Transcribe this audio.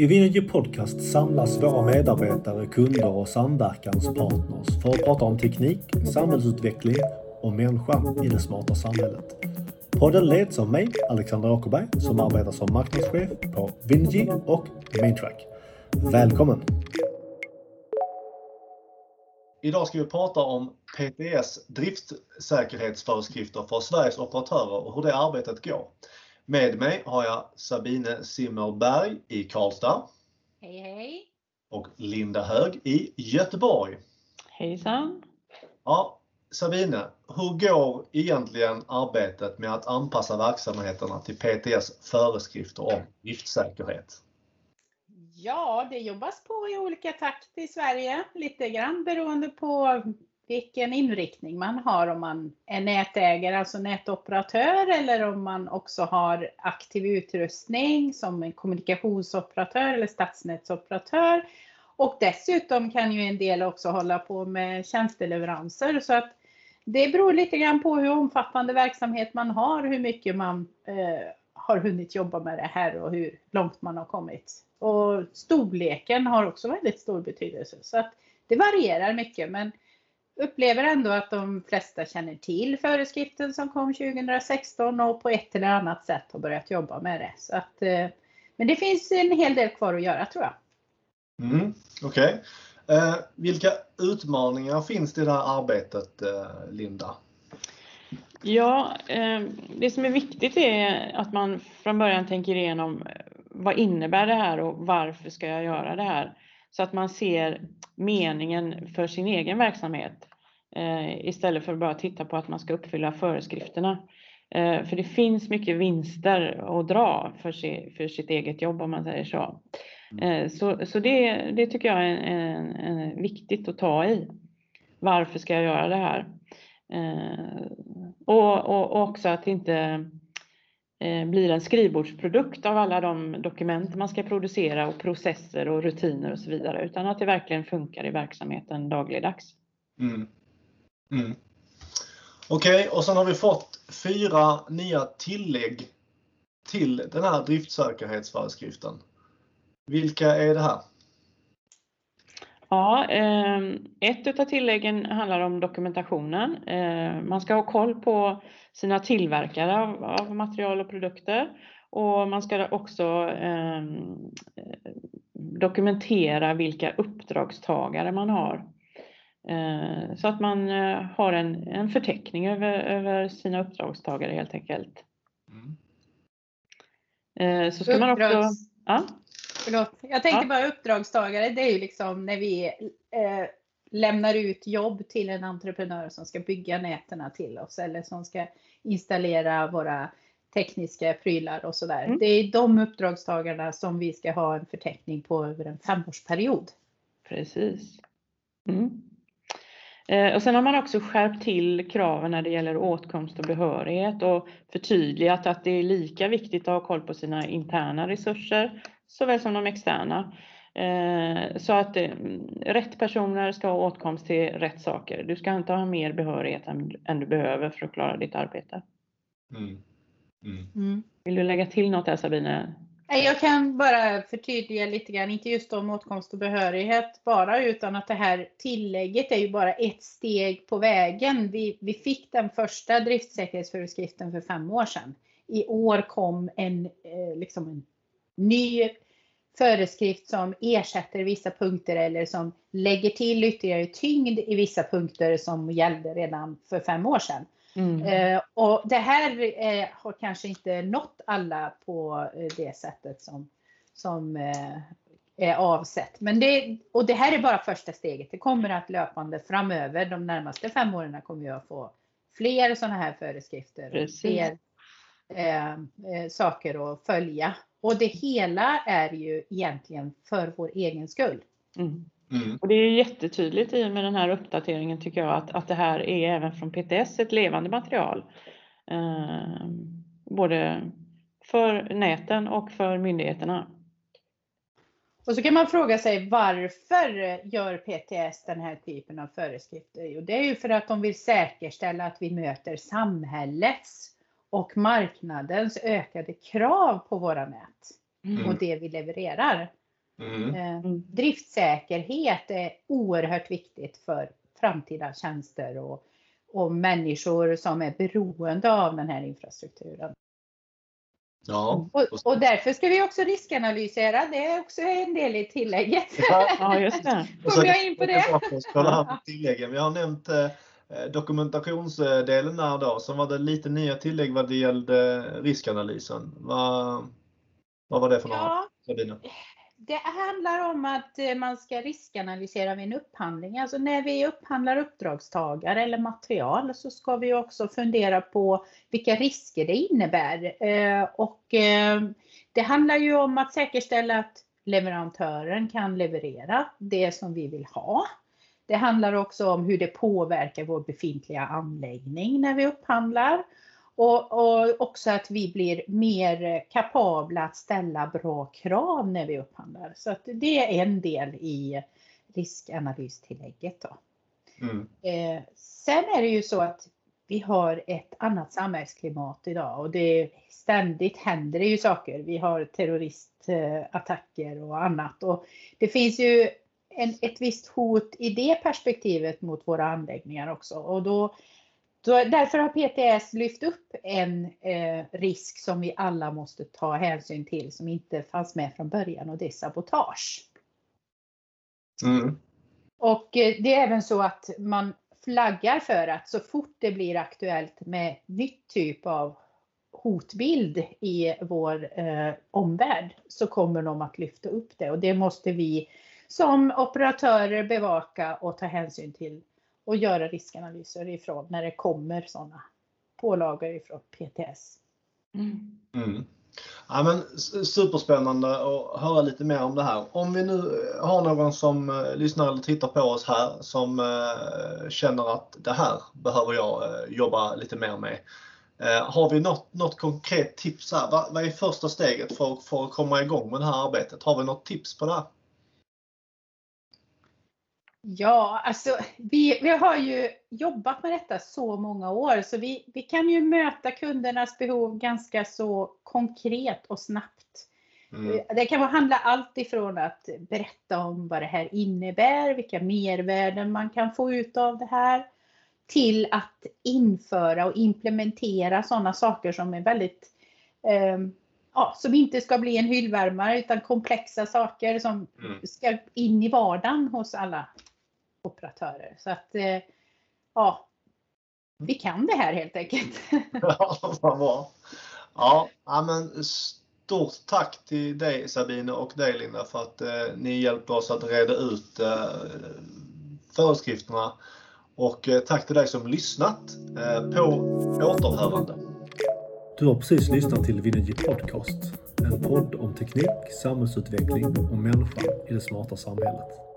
I Vinergy Podcast samlas våra medarbetare, kunder och samverkanspartners för att prata om teknik, samhällsutveckling och människan i det smarta samhället. Podden leds av mig, Alexander Åkerberg, som arbetar som marknadschef på Vinergy och Maintrack. Välkommen! Idag ska vi prata om PTS driftsäkerhetsföreskrifter för Sveriges operatörer och hur det arbetet går. Med mig har jag Sabine Simmerberg i Karlstad. Hej hej! Och Linda Hög i Göteborg. Hejsan! Ja, Sabine, hur går egentligen arbetet med att anpassa verksamheterna till PTS föreskrifter om driftsäkerhet? Ja, det jobbas på i olika takt i Sverige, lite grann beroende på vilken inriktning man har, om man är nätägare, alltså nätoperatör, eller om man också har aktiv utrustning som en kommunikationsoperatör eller stadsnätsoperatör. Och dessutom kan ju en del också hålla på med tjänsteleveranser. Så att det beror lite grann på hur omfattande verksamhet man har, hur mycket man eh, har hunnit jobba med det här och hur långt man har kommit. Och storleken har också väldigt stor betydelse. Så att det varierar mycket. Men upplever ändå att de flesta känner till föreskriften som kom 2016 och på ett eller annat sätt har börjat jobba med det. Så att, eh, men det finns en hel del kvar att göra tror jag. Mm, Okej. Okay. Eh, vilka utmaningar finns det i det här arbetet, eh, Linda? Ja, eh, det som är viktigt är att man från början tänker igenom eh, vad innebär det här och varför ska jag göra det här? Så att man ser meningen för sin egen verksamhet eh, istället för att bara titta på att man ska uppfylla föreskrifterna. Eh, för det finns mycket vinster att dra för, si, för sitt eget jobb om man säger så. Mm. Eh, så, så det, det tycker jag är en, en, en viktigt att ta i. Varför ska jag göra det här? Eh, och, och, och också att inte Eh, blir en skrivbordsprodukt av alla de dokument man ska producera och processer och rutiner och så vidare, utan att det verkligen funkar i verksamheten dagligdags. Mm. Mm. Okej, okay, och sen har vi fått fyra nya tillägg till den här driftsäkerhetsföreskriften. Vilka är det här? Ja, ehm, ett av tilläggen handlar om dokumentationen. Eh, man ska ha koll på sina tillverkare av material och produkter och man ska också ehm, dokumentera vilka uppdragstagare man har. Så att man eh, har en, en förteckning över, över sina uppdragstagare helt enkelt. Mm. Så ska man också... Ja? Förlåt. Jag tänkte ja. bara uppdragstagare, det är ju liksom när vi eh, lämnar ut jobb till en entreprenör som ska bygga nätena till oss eller som ska installera våra tekniska prylar och sådär. Mm. Det är de uppdragstagarna som vi ska ha en förteckning på över en femårsperiod. Precis. Mm. Eh, och sen har man också skärpt till kraven när det gäller åtkomst och behörighet och förtydligat att det är lika viktigt att ha koll på sina interna resurser såväl som de externa. Eh, så att eh, rätt personer ska ha åtkomst till rätt saker. Du ska inte ha mer behörighet än, du behöver för att klara ditt arbete. Mm. Mm. Mm. Vill du lägga till något där Sabine? Jag kan bara förtydliga lite grann, inte just om åtkomst och behörighet bara, utan att det här tillägget är ju bara ett steg på vägen. Vi, vi fick den första driftsäkerhetsföreskriften för fem år sedan. I år kom en, eh, liksom en ny föreskrift som ersätter vissa punkter eller som lägger till ytterligare tyngd i vissa punkter som gällde redan för fem år sedan. Mm. Eh, och det här eh, har kanske inte nått alla på eh, det sättet som, som eh, är avsett. Men det, och det här är bara första steget. Det kommer att löpande framöver, de närmaste fem åren kommer jag få fler sådana här föreskrifter. Precis. Fler eh, eh, saker att följa. Och det hela är ju egentligen för vår egen skull. Mm. Mm. Och det är jättetydligt i och med den här uppdateringen tycker jag att, att det här är även från PTS ett levande material. Eh, både för näten och för myndigheterna. Och så kan man fråga sig varför gör PTS den här typen av föreskrifter? Jo, det är ju för att de vill säkerställa att vi möter samhällets och marknadens ökade krav på våra nät mm. och det vi levererar. Mm. Mm. Driftsäkerhet är oerhört viktigt för framtida tjänster och, och människor som är beroende av den här infrastrukturen. Ja, och, och, därför ska vi också riskanalysera. Det är också en del i tillägget. Ja, just det. Kommer jag in på det? Tilläggen. Vi har nämnt eh, dokumentationsdelen där då. Så var det lite nya tillägg vad det gällde riskanalysen. Vad, vad var det för några? Ja, det handlar om att eh, man ska riskanalysera vid en upphandling. Alltså när vi upphandlar uppdragstagare eller material så ska vi också fundera på vilka risker det innebär. Eh, och eh, det handlar ju om att säkerställa att leverantören kan leverera det som vi vill ha. Det handlar också om hur det påverkar vår befintliga anläggning när vi upphandlar. Och, och, också att vi blir mer kapabla att ställa bra krav när vi upphandlar. Så det är en del i riskanalystillägget. Då. Mm. Eh, sen är det ju så att vi har ett annat samhällsklimat idag och det ständigt händer det ju saker. Vi har terroristattacker och annat och det finns ju en, ett visst hot i det perspektivet mot våra anläggningar också och då så därför har PTS lyft upp en eh, risk som vi alla måste ta hänsyn till som inte fanns med från början och det är sabotage. Mm. Och eh, det är även så att man flaggar för att så fort det blir aktuellt med nytt typ av hotbild i vår eh, omvärld så kommer de att lyfta upp det och det måste vi som operatörer bevaka och ta hänsyn till och göra riskanalyser ifrån när det kommer sådana pålagor ifrån PTS. Mm. Mm. Ja, men superspännande att höra lite mer om det här. Om vi nu har någon som eh, lyssnar eller tittar på oss här som eh, känner att det här behöver jag eh, jobba lite mer med. Har vi något, något konkret tips här? Vad, vad är första steget för, för att komma igång med det här arbetet? Har vi något tips på det här? Ja, alltså vi, vi har ju jobbat med detta så många år så vi, vi kan ju möta kundernas behov ganska så konkret och snabbt. Mm. Det kan handla allt ifrån att berätta om vad det här innebär, vilka mervärden man kan få ut av det här, till att införa och implementera sådana saker som är väldigt eh, ja, som inte ska bli en hyllvärmare utan komplexa saker som mm. ska in i vardagen hos alla operatörer. Så att eh, ja, vi kan det här helt enkelt. ja, vad bra. Ja, men stort tack till dig Sabine och dig Linda för att eh, ni hjälpte oss att reda ut eh, föreskrifterna. Och eh, tack till dig som lyssnat. Eh, på återhörande. Du har precis lyssnat till Vinergy Podcast. En podd om teknik, samhällsutveckling och människan i det smarta samhället.